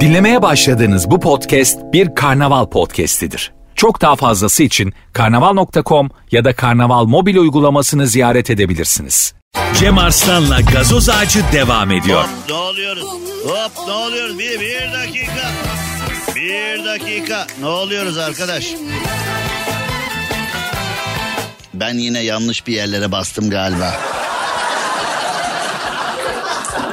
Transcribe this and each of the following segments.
Dinlemeye başladığınız bu podcast bir karnaval podcastidir. Çok daha fazlası için karnaval.com ya da karnaval mobil uygulamasını ziyaret edebilirsiniz. Cem Arslan'la gazoz ağacı devam ediyor. Hop ne oluyoruz? Hop ne oluyoruz? Bir, bir dakika. Bir dakika. Ne oluyoruz arkadaş? Ben yine yanlış bir yerlere bastım galiba.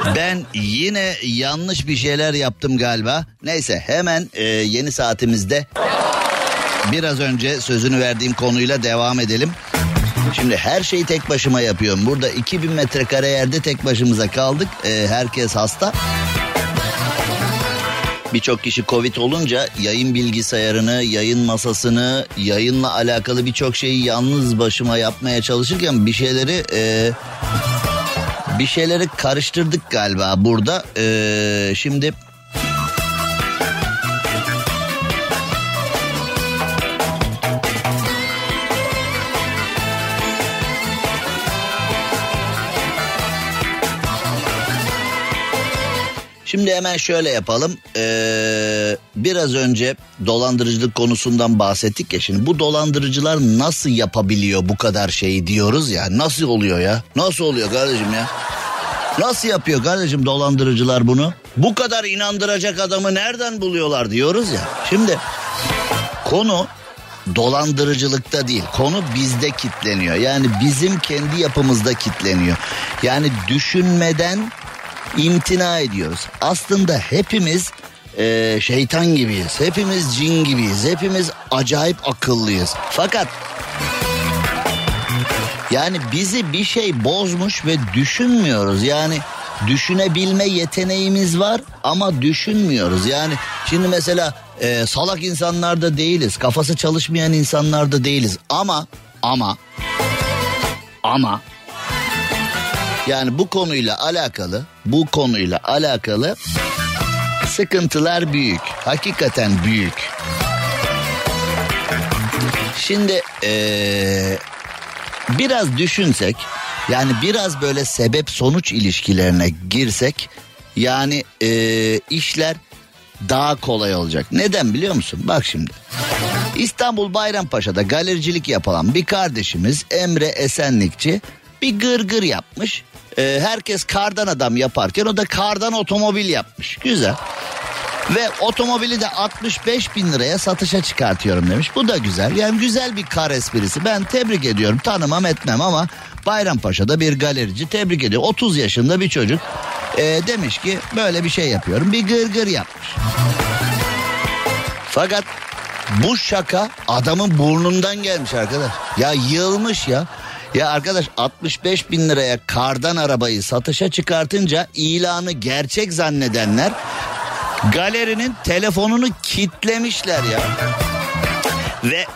Ben yine yanlış bir şeyler yaptım galiba. Neyse hemen e, yeni saatimizde biraz önce sözünü verdiğim konuyla devam edelim. Şimdi her şeyi tek başıma yapıyorum. Burada 2000 metrekare yerde tek başımıza kaldık. E, herkes hasta. Birçok kişi Covid olunca yayın bilgisayarını, yayın masasını, yayınla alakalı birçok şeyi yalnız başıma yapmaya çalışırken bir şeyleri e, bir şeyleri karıştırdık galiba burada. E, şimdi Şimdi hemen şöyle yapalım. Ee, biraz önce dolandırıcılık konusundan bahsettik ya. Şimdi bu dolandırıcılar nasıl yapabiliyor bu kadar şeyi diyoruz ya. Nasıl oluyor ya? Nasıl oluyor kardeşim ya? Nasıl yapıyor kardeşim dolandırıcılar bunu? Bu kadar inandıracak adamı nereden buluyorlar diyoruz ya. Şimdi konu dolandırıcılıkta değil. Konu bizde kitleniyor. Yani bizim kendi yapımızda kitleniyor. Yani düşünmeden imtina ediyoruz. Aslında hepimiz e, şeytan gibiyiz. Hepimiz cin gibiyiz. Hepimiz acayip akıllıyız. Fakat yani bizi bir şey bozmuş ve düşünmüyoruz. Yani düşünebilme yeteneğimiz var ama düşünmüyoruz. Yani şimdi mesela e, salak insanlar da değiliz. Kafası çalışmayan insanlar da değiliz. Ama ama ama yani bu konuyla alakalı, bu konuyla alakalı sıkıntılar büyük. Hakikaten büyük. Şimdi ee, biraz düşünsek, yani biraz böyle sebep sonuç ilişkilerine girsek, yani ee, işler daha kolay olacak. Neden biliyor musun? Bak şimdi. İstanbul Bayrampaşa'da galericilik yapılan bir kardeşimiz Emre Esenlikçi bir gırgır yapmış. Ee, herkes kardan adam yaparken o da kardan otomobil yapmış. Güzel. Ve otomobili de 65 bin liraya satışa çıkartıyorum demiş. Bu da güzel. Yani güzel bir kar esprisi. Ben tebrik ediyorum. Tanımam etmem ama Bayrampaşa'da bir galerici tebrik ediyor. 30 yaşında bir çocuk e, demiş ki böyle bir şey yapıyorum. Bir gırgır yapmış. Fakat bu şaka adamın burnundan gelmiş arkadaş. Ya yılmış ya. Ya arkadaş 65 bin liraya kardan arabayı satışa çıkartınca ilanı gerçek zannedenler galerinin telefonunu kitlemişler ya. Ve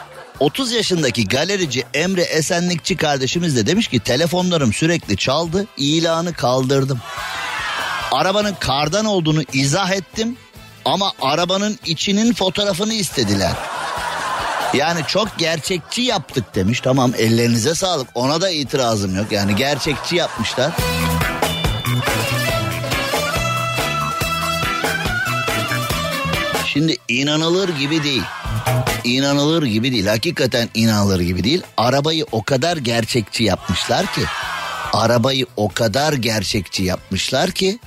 30 yaşındaki galerici Emre Esenlikçi kardeşimiz de demiş ki telefonlarım sürekli çaldı ilanı kaldırdım. Arabanın kardan olduğunu izah ettim ama arabanın içinin fotoğrafını istediler. Yani çok gerçekçi yaptık demiş. Tamam ellerinize sağlık. Ona da itirazım yok. Yani gerçekçi yapmışlar. Şimdi inanılır gibi değil. İnanılır gibi değil. Hakikaten inanılır gibi değil. Arabayı o kadar gerçekçi yapmışlar ki. Arabayı o kadar gerçekçi yapmışlar ki.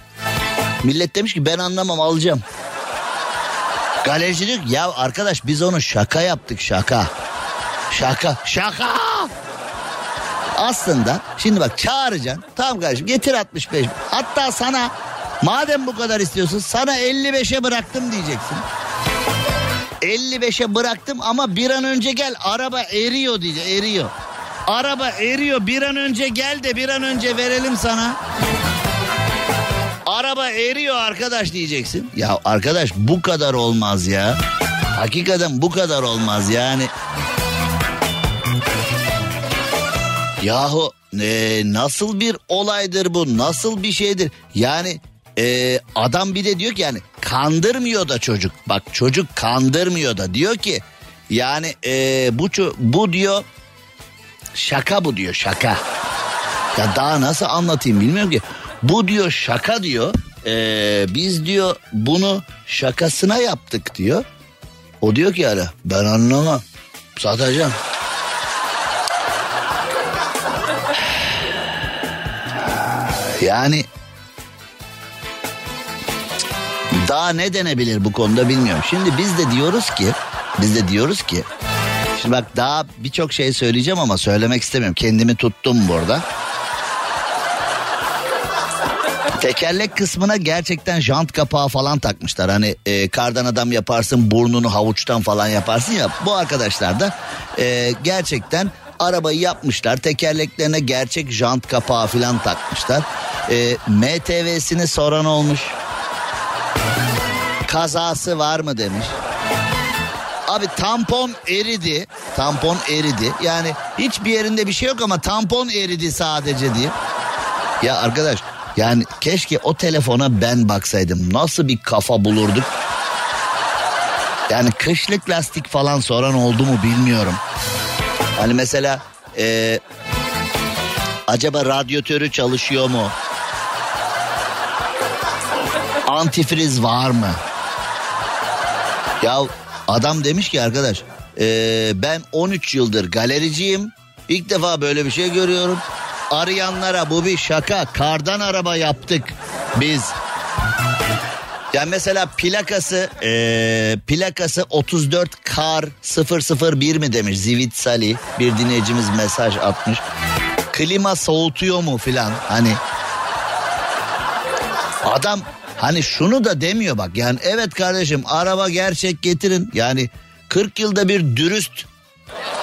Millet demiş ki ben anlamam alacağım. Galericilik ya arkadaş biz onu şaka yaptık şaka. Şaka şaka. Aslında şimdi bak çağıracaksın. Tamam kardeşim getir 65. Hatta sana madem bu kadar istiyorsun sana 55'e bıraktım diyeceksin. 55'e bıraktım ama bir an önce gel araba eriyor diyecek eriyor. Araba eriyor bir an önce gel de bir an önce verelim sana. Araba eriyor arkadaş diyeceksin. Ya arkadaş bu kadar olmaz ya. Hakikaten bu kadar olmaz yani. Yahu e, nasıl bir olaydır bu? Nasıl bir şeydir? Yani e, adam bir de diyor ki yani kandırmıyor da çocuk. Bak çocuk kandırmıyor da diyor ki yani e, bu bu diyor şaka bu diyor şaka. Ya daha nasıl anlatayım bilmiyorum ki. Bu diyor şaka diyor. Ee, biz diyor bunu şakasına yaptık diyor. O diyor ki hala ben anlamam satacağım. Yani daha ne denebilir bu konuda bilmiyorum. Şimdi biz de diyoruz ki biz de diyoruz ki şimdi bak daha birçok şey söyleyeceğim ama söylemek istemiyorum. Kendimi tuttum burada. Tekerlek kısmına gerçekten jant kapağı falan takmışlar. Hani e, kardan adam yaparsın burnunu havuçtan falan yaparsın ya. Bu arkadaşlar da e, gerçekten arabayı yapmışlar. Tekerleklerine gerçek jant kapağı falan takmışlar. E, MTV'sini soran olmuş. Kazası var mı demiş. Abi tampon eridi. Tampon eridi. Yani hiçbir yerinde bir şey yok ama tampon eridi sadece diye. Ya arkadaş yani keşke o telefona ben baksaydım. Nasıl bir kafa bulurduk. Yani kışlık lastik falan soran oldu mu bilmiyorum. Hani mesela e, acaba radyatörü çalışıyor mu? Antifriz var mı? Ya adam demiş ki arkadaş e, ben 13 yıldır galericiyim. İlk defa böyle bir şey görüyorum. Arayanlara bu bir şaka. Kardan araba yaptık biz. Yani mesela plakası e, plakası 34 kar 001 mi demiş Zivit Sali bir dinleyicimiz mesaj atmış. Klima soğutuyor mu filan hani adam hani şunu da demiyor bak yani evet kardeşim araba gerçek getirin yani 40 yılda bir dürüst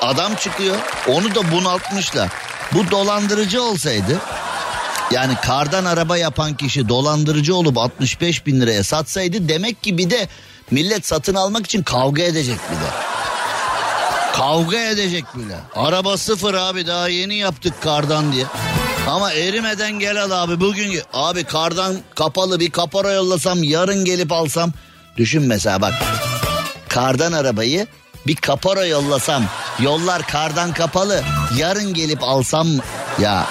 adam çıkıyor onu da bunaltmışlar. Bu dolandırıcı olsaydı yani kardan araba yapan kişi dolandırıcı olup 65 bin liraya satsaydı demek ki bir de millet satın almak için kavga edecek bir de. Kavga edecek bile. Araba sıfır abi daha yeni yaptık kardan diye. Ama erimeden gel al abi bugün abi kardan kapalı bir kapora yollasam yarın gelip alsam. Düşün mesela bak kardan arabayı bir kapora yollasam yollar kardan kapalı. Yarın gelip alsam ya.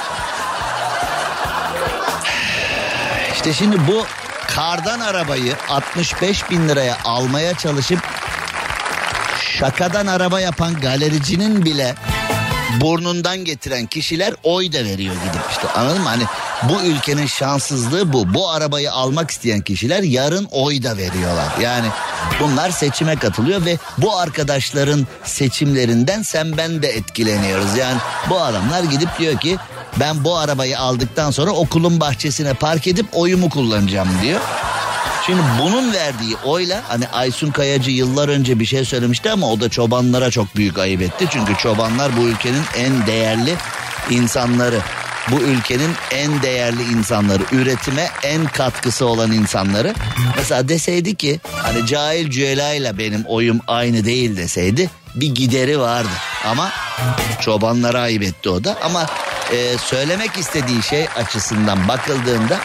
İşte şimdi bu kardan arabayı 65 bin liraya almaya çalışıp şakadan araba yapan galericinin bile burnundan getiren kişiler oy da veriyor gidip. İşte anladın mı? Hani bu ülkenin şanssızlığı bu. Bu arabayı almak isteyen kişiler yarın oy da veriyorlar. Yani bunlar seçime katılıyor ve bu arkadaşların seçimlerinden sen ben de etkileniyoruz. Yani bu adamlar gidip diyor ki ben bu arabayı aldıktan sonra okulun bahçesine park edip oyumu kullanacağım diyor. Şimdi bunun verdiği oyla hani Aysun Kayacı yıllar önce bir şey söylemişti ama o da çobanlara çok büyük ayıp etti. Çünkü çobanlar bu ülkenin en değerli insanları. Bu ülkenin en değerli insanları, üretime en katkısı olan insanları. Mesela deseydi ki hani cahil cüela benim oyum aynı değil deseydi bir gideri vardı. Ama çobanlara ayıp etti o da. Ama e, söylemek istediği şey açısından bakıldığında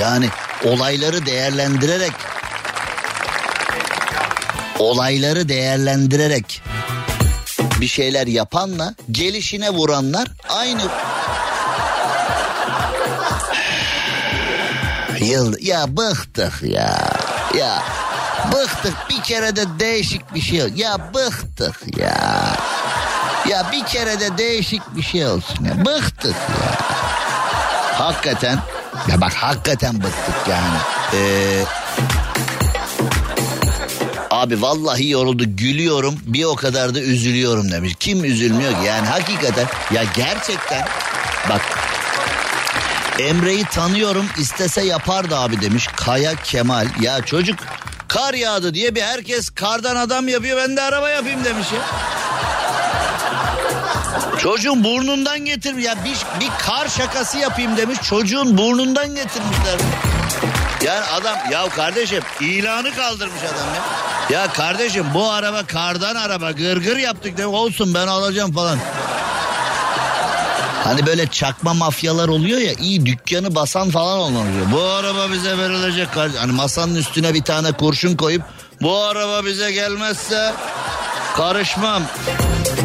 yani olayları değerlendirerek olayları değerlendirerek bir şeyler yapanla gelişine vuranlar aynı yıl ya bıktık ya. Ya bıktık bir kere de değişik bir şey ya bıktık ya. Ya bir kere de değişik bir şey olsun ya. Bıktık ya. Hakikaten ya bak hakikaten bıktık yani. Ee, abi vallahi yoruldu gülüyorum. Bir o kadar da üzülüyorum demiş. Kim üzülmüyor ki? Yani hakikaten ya gerçekten bak Emre'yi tanıyorum istese yapardı abi demiş Kaya Kemal. Ya çocuk kar yağdı diye bir herkes kardan adam yapıyor ben de araba yapayım demiş ya. Çocuğun burnundan getir ya bir, bir kar şakası yapayım demiş çocuğun burnundan getirmişler. Yani adam ya kardeşim ilanı kaldırmış adam ya. Ya kardeşim bu araba kardan araba gırgır yaptık demek olsun ben alacağım falan. Hani böyle çakma mafyalar oluyor ya iyi dükkanı basan falan olmamış. Bu araba bize verilecek. Hani masanın üstüne bir tane kurşun koyup bu araba bize gelmezse karışmam.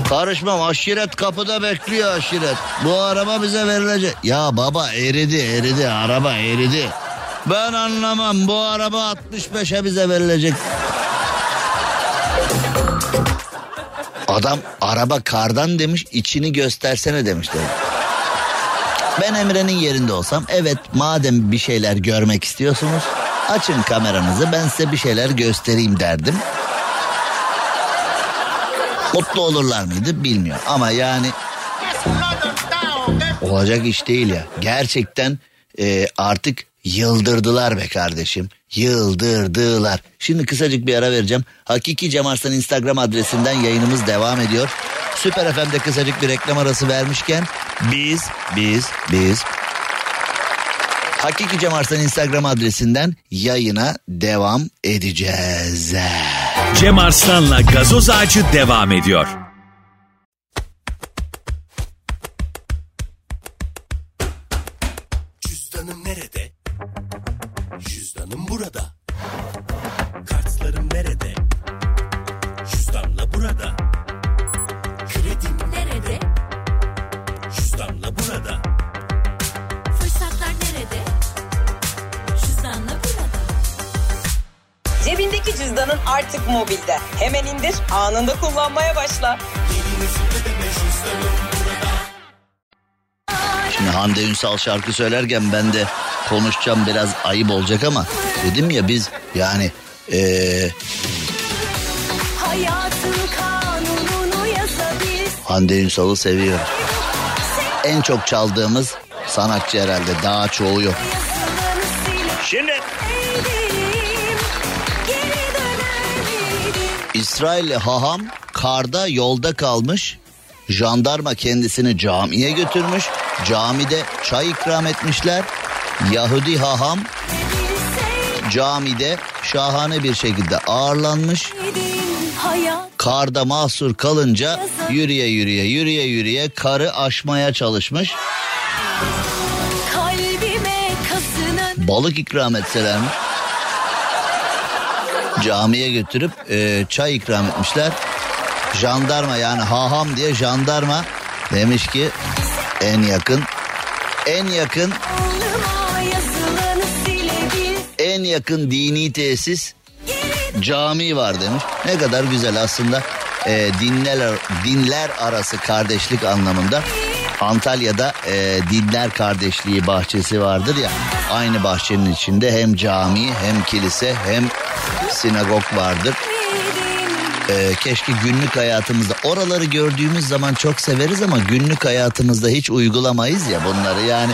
Karışmam aşiret kapıda bekliyor aşiret. Bu araba bize verilecek. Ya baba eridi eridi araba eridi. Ben anlamam bu araba 65'e bize verilecek. Adam araba kardan demiş içini göstersene demişler. Ben Emre'nin yerinde olsam evet madem bir şeyler görmek istiyorsunuz açın kameranızı ben size bir şeyler göstereyim derdim. Mutlu olurlar mıydı bilmiyorum ama yani olacak iş değil ya. Gerçekten e, artık yıldırdılar be kardeşim. Yıldırdılar. Şimdi kısacık bir ara vereceğim. Hakiki Cem Arslan Instagram adresinden yayınımız devam ediyor. Süper FM'de kısacık bir reklam arası vermişken biz, biz, biz Hakiki Cem Arslan Instagram adresinden yayına devam edeceğiz. Cem Arslan'la gazoz ağacı devam ediyor. Cüzdanım burada. Kartlarım nerede? Cüzdanla burada. Kredim Nerede? cüzdanla burada. Fırsatlar nerede? Cüzdanla burada. Cebindeki cüzdanın artık mobilde. Hemen indir, anında kullanmaya başla. Şimdi Hande Ünsal şarkı söylerken ben de konuşacağım biraz ayıp olacak ama dedim ya biz yani yazabil. Hande Ünsal'ı seviyoruz. En çok çaldığımız sanatçı herhalde daha çoğu yok. Şimdi? İsrailli haham karda yolda kalmış. Jandarma kendisini camiye götürmüş. Camide çay ikram etmişler. Yahudi haham camide şahane bir şekilde ağırlanmış. Karda mahsur kalınca yürüye yürüye yürüye yürüye karı aşmaya çalışmış. Balık ikram etselermiş. Camiye götürüp e, çay ikram etmişler. Jandarma yani haham diye jandarma demiş ki en yakın en yakın yakın dini tesis cami var demiş. Ne kadar güzel aslında e, dinler dinler arası kardeşlik anlamında. Antalya'da e, dinler kardeşliği bahçesi vardır ya. Aynı bahçenin içinde hem cami hem kilise hem sinagog vardır. E, keşke günlük hayatımızda oraları gördüğümüz zaman çok severiz ama günlük hayatımızda hiç uygulamayız ya bunları yani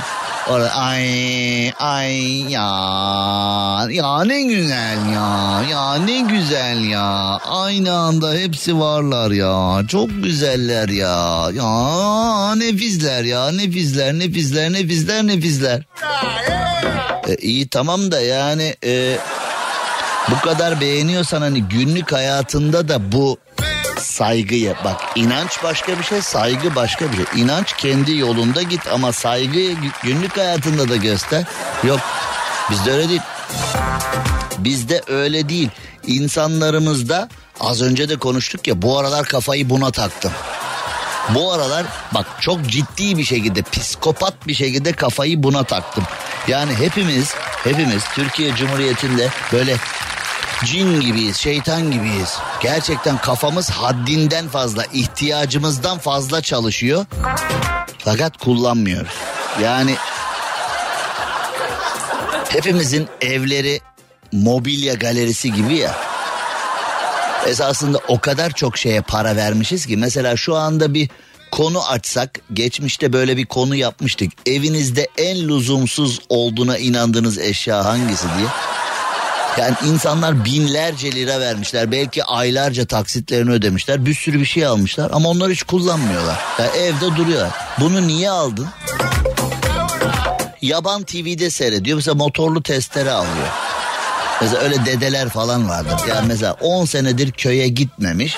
Orada ay ay ya ya ne güzel ya ya ne güzel ya aynı anda hepsi varlar ya çok güzeller ya ya nefisler ya nefisler nefisler nefisler nefisler. E, iyi tamam da yani e, bu kadar beğeniyorsan hani günlük hayatında da bu saygıyı bak inanç başka bir şey saygı başka bir şey. İnanç kendi yolunda git ama saygıyı gü- günlük hayatında da göster. Yok bizde öyle değil. Bizde öyle değil. İnsanlarımızda az önce de konuştuk ya bu aralar kafayı buna taktım. Bu aralar bak çok ciddi bir şekilde psikopat bir şekilde kafayı buna taktım. Yani hepimiz hepimiz Türkiye Cumhuriyeti'nde böyle cin gibiyiz, şeytan gibiyiz. Gerçekten kafamız haddinden fazla, ihtiyacımızdan fazla çalışıyor. Fakat kullanmıyoruz. Yani hepimizin evleri mobilya galerisi gibi ya. Esasında o kadar çok şeye para vermişiz ki mesela şu anda bir konu açsak geçmişte böyle bir konu yapmıştık. Evinizde en lüzumsuz olduğuna inandığınız eşya hangisi diye. Yani insanlar binlerce lira vermişler. Belki aylarca taksitlerini ödemişler. Bir sürü bir şey almışlar ama onlar hiç kullanmıyorlar. Yani evde duruyor. Bunu niye aldın? Yaban TV'de seyrediyor. Mesela motorlu testere alıyor. Mesela öyle dedeler falan vardır. Yani mesela 10 senedir köye gitmemiş.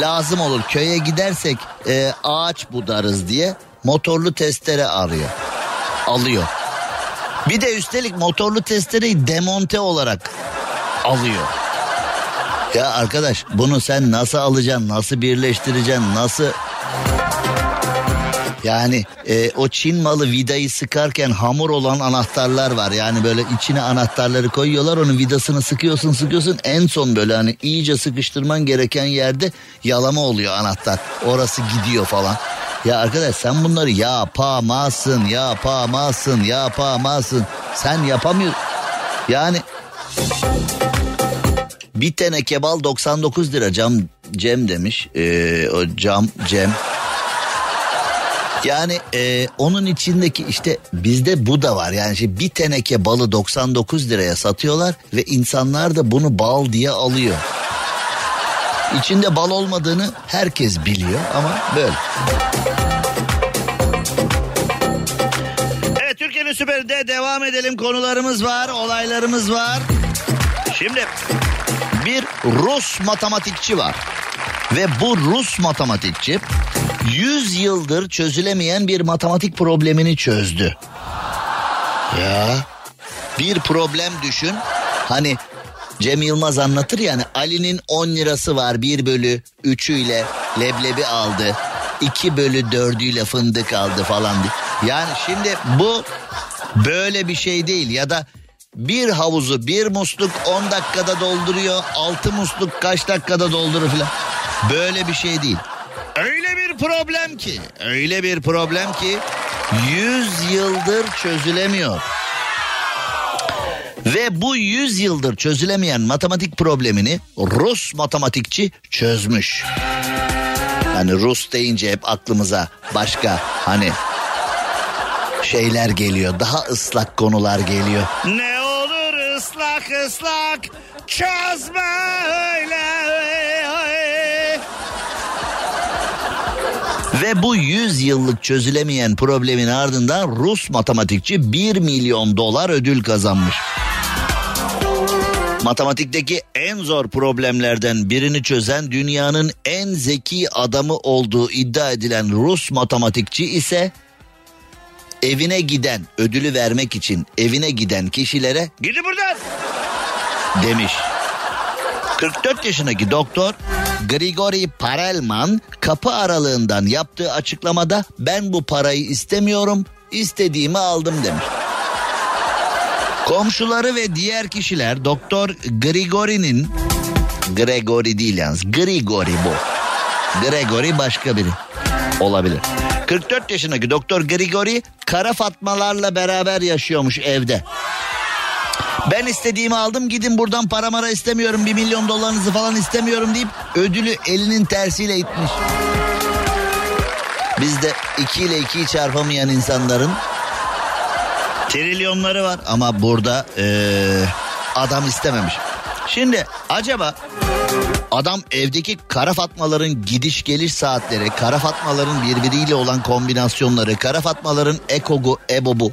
Lazım olur köye gidersek e, ağaç budarız diye motorlu testere arıyor. Alıyor. Bir de üstelik motorlu testereyi demonte olarak alıyor. Ya arkadaş bunu sen nasıl alacaksın, nasıl birleştireceksin, nasıl... Yani e, o Çin malı vidayı sıkarken hamur olan anahtarlar var. Yani böyle içine anahtarları koyuyorlar onun vidasını sıkıyorsun sıkıyorsun. En son böyle hani iyice sıkıştırman gereken yerde yalama oluyor anahtar. Orası gidiyor falan. Ya arkadaş sen bunları yapamazsın, yapamazsın, yapamazsın. Sen yapamıyorsun. Yani bir teneke bal 99 lira cam Cem demiş. Ee, o cam Cem. Yani e, onun içindeki işte bizde bu da var. Yani işte bir teneke balı 99 liraya satıyorlar ve insanlar da bunu bal diye alıyor. İçinde bal olmadığını herkes biliyor ama böyle. Evet Türkiye'nin süperinde devam edelim. Konularımız var, olaylarımız var. Şimdi bir Rus matematikçi var. Ve bu Rus matematikçi 100 yıldır çözülemeyen bir matematik problemini çözdü. Ya bir problem düşün. Hani Cem Yılmaz anlatır yani Ali'nin 10 lirası var 1 bölü 3'üyle leblebi aldı. 2 bölü 4'üyle fındık aldı falan. Yani şimdi bu böyle bir şey değil ya da bir havuzu bir musluk 10 dakikada dolduruyor. 6 musluk kaç dakikada doldurur falan. Böyle bir şey değil. Öyle bir problem ki, öyle bir problem ki 100 yıldır çözülemiyor. Ve bu 100 yıldır çözülemeyen matematik problemini Rus matematikçi çözmüş. Hani Rus deyince hep aklımıza başka hani şeyler geliyor. Daha ıslak konular geliyor. Ne olur ıslak ıslak çözme öyle. Ve bu 100 yıllık çözülemeyen problemin ardından Rus matematikçi 1 milyon dolar ödül kazanmış. Matematikteki en zor problemlerden birini çözen dünyanın en zeki adamı olduğu iddia edilen Rus matematikçi ise evine giden ödülü vermek için evine giden kişilere gidin buradan demiş. 44 yaşındaki doktor Grigori Parelman kapı aralığından yaptığı açıklamada ben bu parayı istemiyorum istediğimi aldım demiş. Komşuları ve diğer kişiler Doktor Grigori'nin Gregory değil yalnız Grigori bu. Gregory başka biri olabilir. 44 yaşındaki Doktor Grigori kara fatmalarla beraber yaşıyormuş evde. Ben istediğimi aldım gidin buradan para mara istemiyorum bir milyon dolarınızı falan istemiyorum deyip ödülü elinin tersiyle itmiş. Bizde 2 ile 2'yi çarpamayan insanların trilyonları var ama burada ee, adam istememiş. Şimdi acaba adam evdeki kara fatmaların gidiş geliş saatleri, kara fatmaların birbiriyle olan kombinasyonları, kara fatmaların ekogu, ebobu,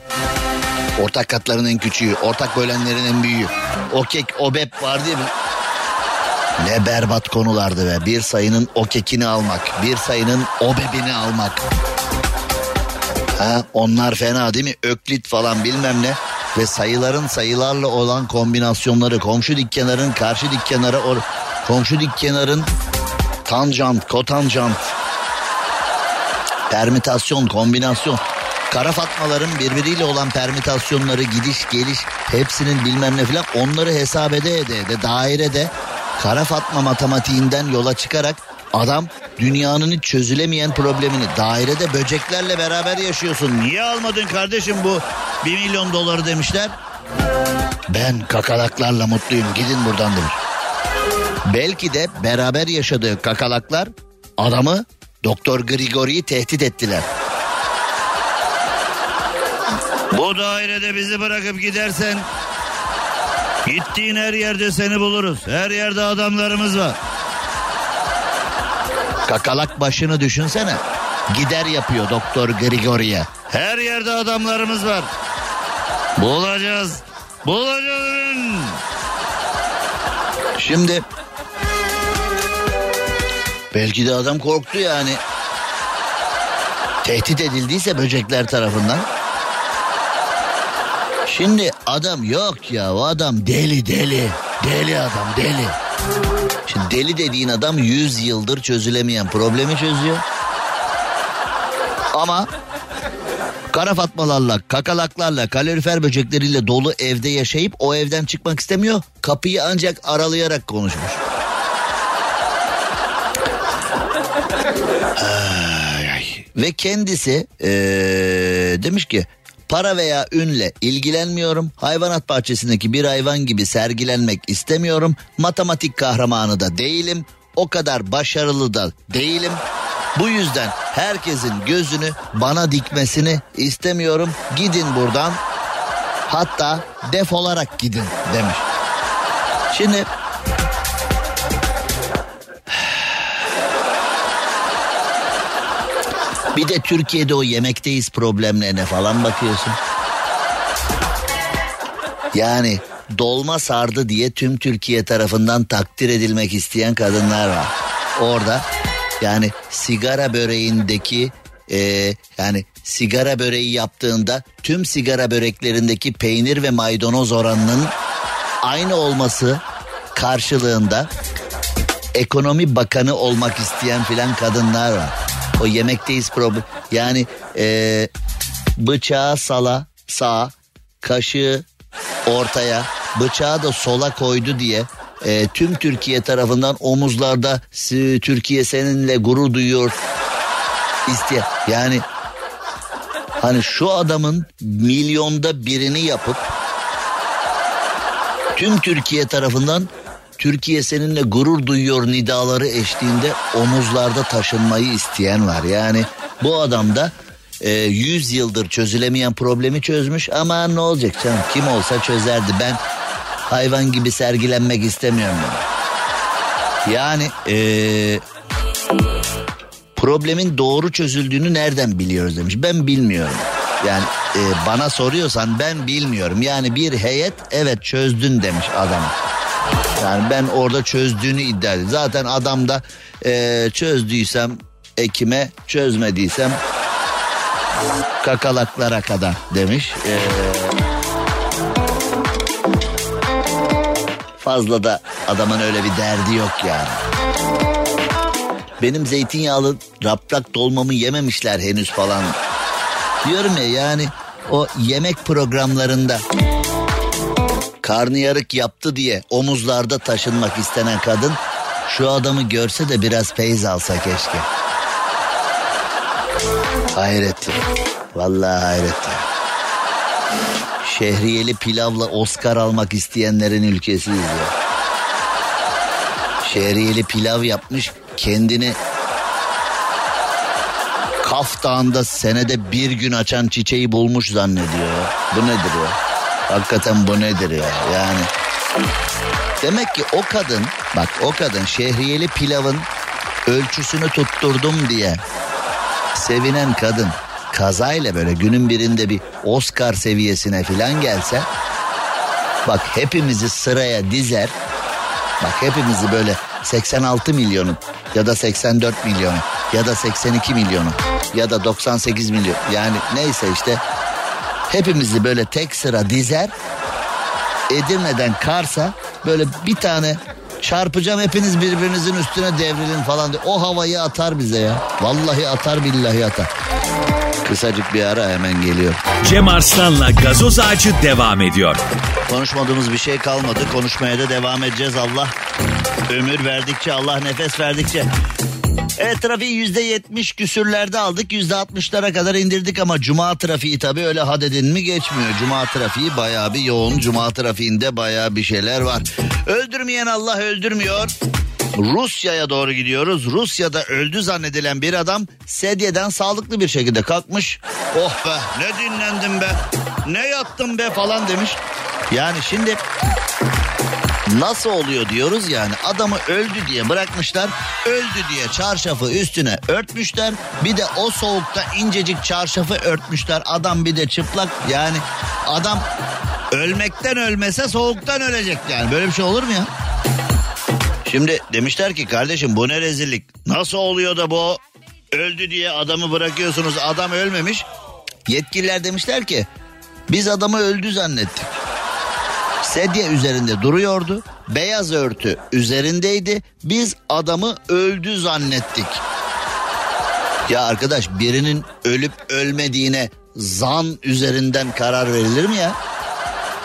ortak katların en küçüğü, ortak bölenlerin en büyüğü, okek, obep var değil mi? Ne berbat konulardı be. Bir sayının okekini almak, bir sayının obebini almak. Ha, onlar fena değil mi? Öklit falan bilmem ne. Ve sayıların sayılarla olan kombinasyonları komşu dikkenarın karşı dikkenara or komşu dikkenarın tanjant, kotanjant permütasyon, kombinasyon. Kara fatmaların birbiriyle olan permütasyonları, gidiş, geliş hepsinin bilmem ne filan onları hesap ede ede ede dairede kara fatma matematiğinden yola çıkarak adam dünyanın hiç çözülemeyen problemini dairede böceklerle beraber yaşıyorsun. Niye almadın kardeşim bu bir milyon doları demişler. Ben kakalaklarla mutluyum gidin buradan demiş. Belki de beraber yaşadığı kakalaklar adamı Doktor Grigori'yi tehdit ettiler. Bu dairede bizi bırakıp gidersen gittiğin her yerde seni buluruz. Her yerde adamlarımız var. Kakalak başını düşünsene. Gider yapıyor Doktor Grigori'ye. Her yerde adamlarımız var. Bulacağız. Bulacağız. Şimdi belki de adam korktu yani. Tehdit edildiyse böcekler tarafından. Şimdi adam yok ya o adam deli deli. Deli adam deli. Şimdi deli dediğin adam 100 yıldır çözülemeyen problemi çözüyor. Ama kara fatmalarla, kakalaklarla, kalorifer böcekleriyle dolu evde yaşayıp o evden çıkmak istemiyor. Kapıyı ancak aralayarak konuşmuş. Ve kendisi eee, demiş ki para veya ünle ilgilenmiyorum. Hayvanat bahçesindeki bir hayvan gibi sergilenmek istemiyorum. Matematik kahramanı da değilim. O kadar başarılı da değilim. Bu yüzden herkesin gözünü bana dikmesini istemiyorum. Gidin buradan. Hatta defolarak gidin demiş. Şimdi bir de Türkiye'de o yemekteyiz problemlerine falan bakıyorsun. Yani dolma sardı diye tüm Türkiye tarafından takdir edilmek isteyen kadınlar var. Orada yani sigara böreğindeki e, yani sigara böreği yaptığında tüm sigara böreklerindeki peynir ve maydanoz oranının aynı olması karşılığında ekonomi bakanı olmak isteyen filan kadınlar var. O yemekteyiz problem. Yani e, bıçağı sala sağa, kaşığı ortaya, bıçağı da sola koydu diye e, tüm Türkiye tarafından omuzlarda "Si- Türkiye seninle gurur duyuyor isteyen. Yani hani şu adamın milyonda birini yapıp tüm Türkiye tarafından Türkiye seninle gurur duyuyor nidaları eşliğinde omuzlarda taşınmayı isteyen var. Yani bu adam da e, 100 yıldır çözülemeyen problemi çözmüş ama ne olacak canım kim olsa çözerdi ben hayvan gibi sergilenmek istemiyorum. Yani, yani e, problemin doğru çözüldüğünü nereden biliyoruz demiş ben bilmiyorum. Yani e, bana soruyorsan ben bilmiyorum. Yani bir heyet evet çözdün demiş adama. Yani ben orada çözdüğünü iddia ediyorum. Zaten adam da e, çözdüysem ekime çözmediysem kakalaklara kadar demiş. E, fazla da adamın öyle bir derdi yok yani. Benim zeytinyağlı raprak dolmamı yememişler henüz falan. Diyorum ya yani o yemek programlarında karnıyarık yaptı diye omuzlarda taşınmak istenen kadın şu adamı görse de biraz feyz alsa keşke. Hayret ya. Vallahi hayret ya. Şehriyeli pilavla Oscar almak isteyenlerin ülkesiyiz ya. Şehriyeli pilav yapmış kendini Kaf Dağı'nda senede bir gün açan çiçeği bulmuş zannediyor. Bu nedir ya? Hakikaten bu nedir ya? Yani demek ki o kadın bak o kadın şehriyeli pilavın ölçüsünü tutturdum diye sevinen kadın kazayla böyle günün birinde bir Oscar seviyesine filan gelse bak hepimizi sıraya dizer bak hepimizi böyle 86 milyonu ya da 84 milyonu ya da 82 milyonu ya da 98 milyon yani neyse işte hepimizi böyle tek sıra dizer Edirne'den Kars'a böyle bir tane çarpacağım hepiniz birbirinizin üstüne devrilin falan diye. O havayı atar bize ya. Vallahi atar billahi atar. Kısacık bir ara hemen geliyor. Cem Arslan'la gazoz ağacı devam ediyor. Konuşmadığımız bir şey kalmadı. Konuşmaya da devam edeceğiz Allah. Ömür verdikçe Allah nefes verdikçe. Evet trafiği yüzde yetmiş küsürlerde aldık. Yüzde altmışlara kadar indirdik ama cuma trafiği tabii öyle had edin mi geçmiyor. Cuma trafiği bayağı bir yoğun. Cuma trafiğinde bayağı bir şeyler var. Öldürmeyen Allah öldürmüyor. Rusya'ya doğru gidiyoruz. Rusya'da öldü zannedilen bir adam sedyeden sağlıklı bir şekilde kalkmış. Oh be ne dinlendim be ne yattım be falan demiş. Yani şimdi Nasıl oluyor diyoruz yani. Adamı öldü diye bırakmışlar. Öldü diye çarşafı üstüne örtmüşler. Bir de o soğukta incecik çarşafı örtmüşler. Adam bir de çıplak. Yani adam ölmekten ölmese soğuktan ölecek yani. Böyle bir şey olur mu ya? Şimdi demişler ki kardeşim bu ne rezillik? Nasıl oluyor da bu öldü diye adamı bırakıyorsunuz? Adam ölmemiş. Yetkililer demişler ki biz adamı öldü zannettik. Sedye üzerinde duruyordu. Beyaz örtü üzerindeydi. Biz adamı öldü zannettik. Ya arkadaş birinin ölüp ölmediğine zan üzerinden karar verilir mi ya?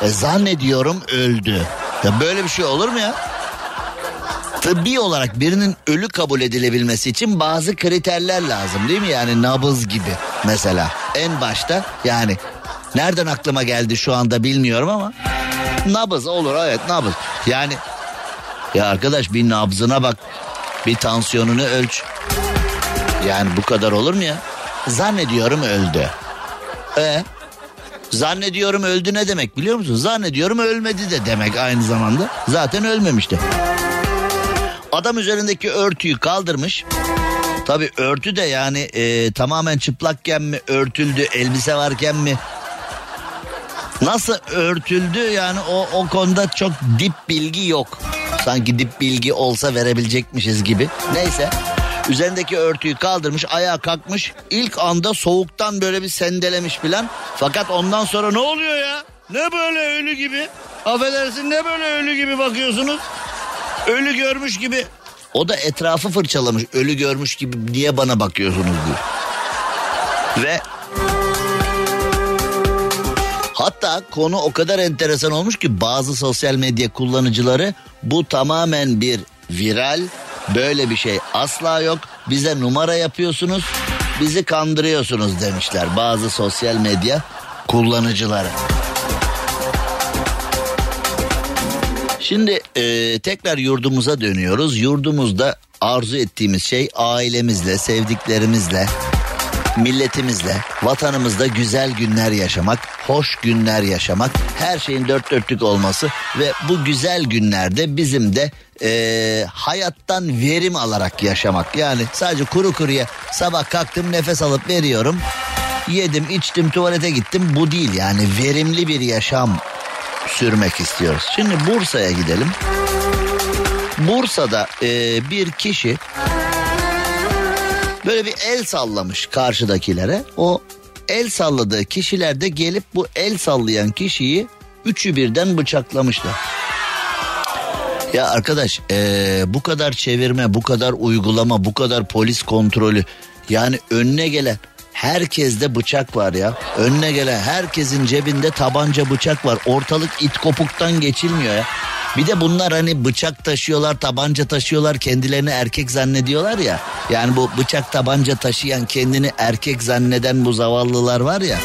E, zannediyorum öldü. Ya böyle bir şey olur mu ya? Tıbbi olarak birinin ölü kabul edilebilmesi için bazı kriterler lazım değil mi? Yani nabız gibi mesela. En başta yani nereden aklıma geldi şu anda bilmiyorum ama nabız olur evet nabız. Yani ya arkadaş bir nabzına bak bir tansiyonunu ölç. Yani bu kadar olur mu ya? Zannediyorum öldü. E Zannediyorum öldü ne demek biliyor musun? Zannediyorum ölmedi de demek aynı zamanda. Zaten ölmemişti. Adam üzerindeki örtüyü kaldırmış. Tabi örtü de yani e, tamamen çıplakken mi örtüldü, elbise varken mi? Nasıl örtüldü yani o, o konuda çok dip bilgi yok. Sanki dip bilgi olsa verebilecekmişiz gibi. Neyse. Üzerindeki örtüyü kaldırmış ayağa kalkmış. İlk anda soğuktan böyle bir sendelemiş filan. Fakat ondan sonra ne oluyor ya? Ne böyle ölü gibi? Affedersin ne böyle ölü gibi bakıyorsunuz? Ölü görmüş gibi. O da etrafı fırçalamış. Ölü görmüş gibi niye bana bakıyorsunuz diyor. Ve Konu o kadar enteresan olmuş ki bazı sosyal medya kullanıcıları bu tamamen bir viral böyle bir şey asla yok bize numara yapıyorsunuz bizi kandırıyorsunuz demişler bazı sosyal medya kullanıcıları. Şimdi e, tekrar yurdumuza dönüyoruz. Yurdumuzda arzu ettiğimiz şey ailemizle, sevdiklerimizle, milletimizle, vatanımızda güzel günler yaşamak, hoş günler yaşamak, her şeyin dört dörtlük olması ve bu güzel günlerde bizim de e, hayattan verim alarak yaşamak. Yani sadece kuru kuruya sabah kalktım nefes alıp veriyorum. Yedim, içtim, tuvalete gittim. Bu değil yani verimli bir yaşam sürmek istiyoruz. Şimdi Bursa'ya gidelim. Bursa'da e, bir kişi böyle bir el sallamış karşıdakilere. O el salladığı kişiler de gelip bu el sallayan kişiyi üçü birden bıçaklamışlar. Ya arkadaş e, bu kadar çevirme, bu kadar uygulama, bu kadar polis kontrolü yani önüne gelen herkeste bıçak var ya. Önüne gelen herkesin cebinde tabanca bıçak var. Ortalık it kopuktan geçilmiyor ya. Bir de bunlar hani bıçak taşıyorlar, tabanca taşıyorlar, kendilerini erkek zannediyorlar ya. Yani bu bıçak tabanca taşıyan, kendini erkek zanneden bu zavallılar var ya.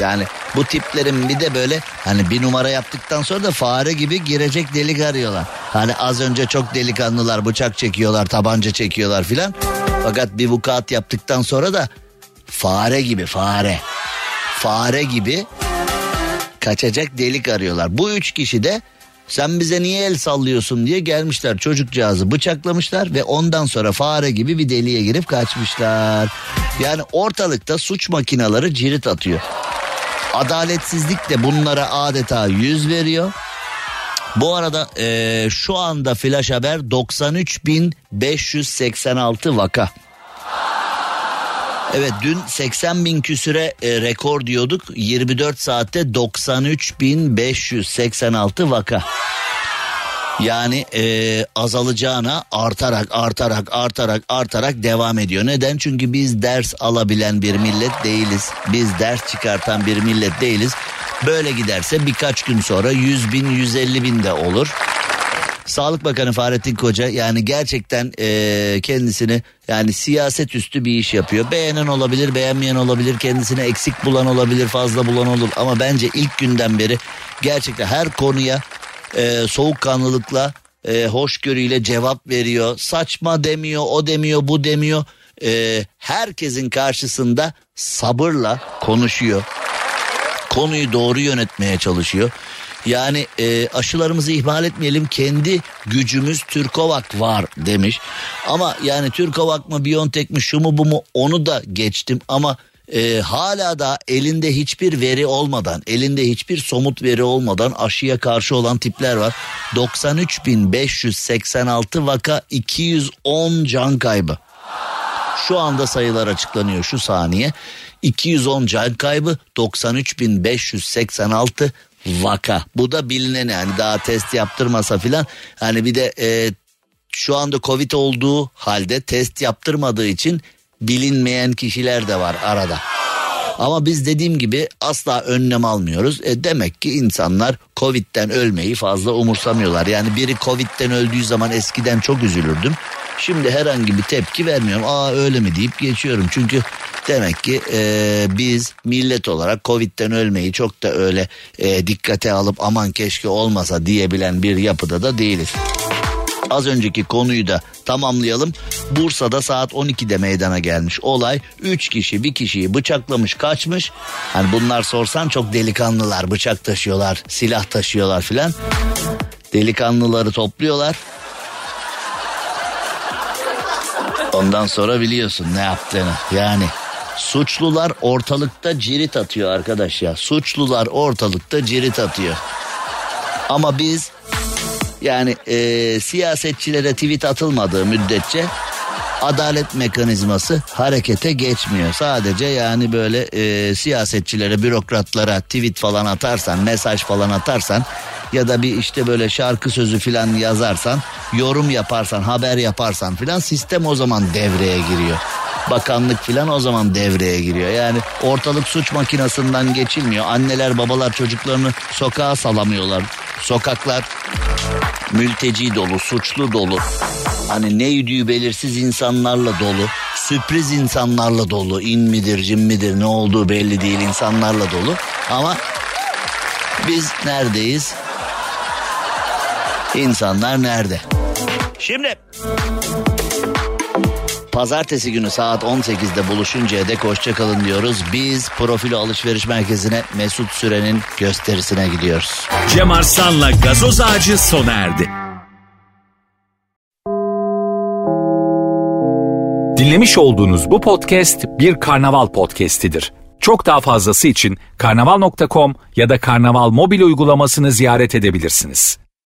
Yani bu tiplerin bir de böyle hani bir numara yaptıktan sonra da fare gibi girecek delik arıyorlar. Hani az önce çok delikanlılar bıçak çekiyorlar, tabanca çekiyorlar filan. Fakat bir vukuat yaptıktan sonra da fare gibi fare. Fare gibi kaçacak delik arıyorlar. Bu üç kişi de sen bize niye el sallıyorsun diye gelmişler çocukcağızı bıçaklamışlar ve ondan sonra fare gibi bir deliğe girip kaçmışlar. Yani ortalıkta suç makinaları cirit atıyor. Adaletsizlik de bunlara adeta yüz veriyor. Bu arada e, şu anda flash haber 93.586 vaka. Evet dün 80 bin küsüre e, rekor diyorduk. 24 saatte 93.586 vaka. Yani e, azalacağına artarak artarak artarak artarak devam ediyor. Neden? Çünkü biz ders alabilen bir millet değiliz. Biz ders çıkartan bir millet değiliz. Böyle giderse birkaç gün sonra 100 bin 150 bin de olur. Sağlık Bakanı Fahrettin Koca yani gerçekten e, kendisini yani siyaset üstü bir iş yapıyor. Beğenen olabilir, beğenmeyen olabilir, kendisine eksik bulan olabilir, fazla bulan olur. Ama bence ilk günden beri gerçekten her konuya e, soğukkanlılıkla, e, hoşgörüyle cevap veriyor. Saçma demiyor, o demiyor, bu demiyor. E, herkesin karşısında sabırla konuşuyor. Konuyu doğru yönetmeye çalışıyor. Yani e, aşılarımızı ihmal etmeyelim kendi gücümüz Türkovak var demiş. Ama yani Türkovak mı Biontech mi şu mu bu mu onu da geçtim ama e, hala da elinde hiçbir veri olmadan elinde hiçbir somut veri olmadan aşıya karşı olan tipler var. 93.586 vaka 210 can kaybı. Şu anda sayılar açıklanıyor şu saniye. 210 can kaybı 93.586 vaka. Bu da bilinen yani daha test yaptırmasa filan. Hani bir de e, şu anda Covid olduğu halde test yaptırmadığı için bilinmeyen kişiler de var arada. Ama biz dediğim gibi asla önlem almıyoruz. E demek ki insanlar Covid'den ölmeyi fazla umursamıyorlar. Yani biri Covid'den öldüğü zaman eskiden çok üzülürdüm. Şimdi herhangi bir tepki vermiyorum. Aa öyle mi deyip geçiyorum. Çünkü demek ki e, biz millet olarak Covid'den ölmeyi çok da öyle e, dikkate alıp aman keşke olmasa diyebilen bir yapıda da değiliz. Az önceki konuyu da tamamlayalım. Bursa'da saat 12'de meydana gelmiş olay. 3 kişi bir kişiyi bıçaklamış kaçmış. Hani bunlar sorsan çok delikanlılar bıçak taşıyorlar silah taşıyorlar filan. Delikanlıları topluyorlar. Ondan sonra biliyorsun ne yaptığını. Yani suçlular ortalıkta cirit atıyor arkadaş ya. Suçlular ortalıkta cirit atıyor. Ama biz yani e, siyasetçilere tweet atılmadığı müddetçe adalet mekanizması harekete geçmiyor. Sadece yani böyle e, siyasetçilere, bürokratlara tweet falan atarsan, mesaj falan atarsan ya da bir işte böyle şarkı sözü falan yazarsan, yorum yaparsan, haber yaparsan filan sistem o zaman devreye giriyor. Bakanlık filan o zaman devreye giriyor. Yani ortalık suç makinasından geçilmiyor. Anneler babalar çocuklarını sokağa salamıyorlar. Sokaklar mülteci dolu, suçlu dolu. Hani ne yüdüğü belirsiz insanlarla dolu. Sürpriz insanlarla dolu. İn midir, cin midir, ne olduğu belli değil insanlarla dolu. Ama biz neredeyiz? İnsanlar nerede? Şimdi Pazartesi günü saat 18'de buluşuncaya dek hoşçakalın diyoruz. Biz Profilo Alışveriş Merkezi'ne Mesut Süren'in gösterisine gidiyoruz. Cem Arslan'la gazoz ağacı sona erdi. Dinlemiş olduğunuz bu podcast bir karnaval podcastidir. Çok daha fazlası için karnaval.com ya da karnaval mobil uygulamasını ziyaret edebilirsiniz.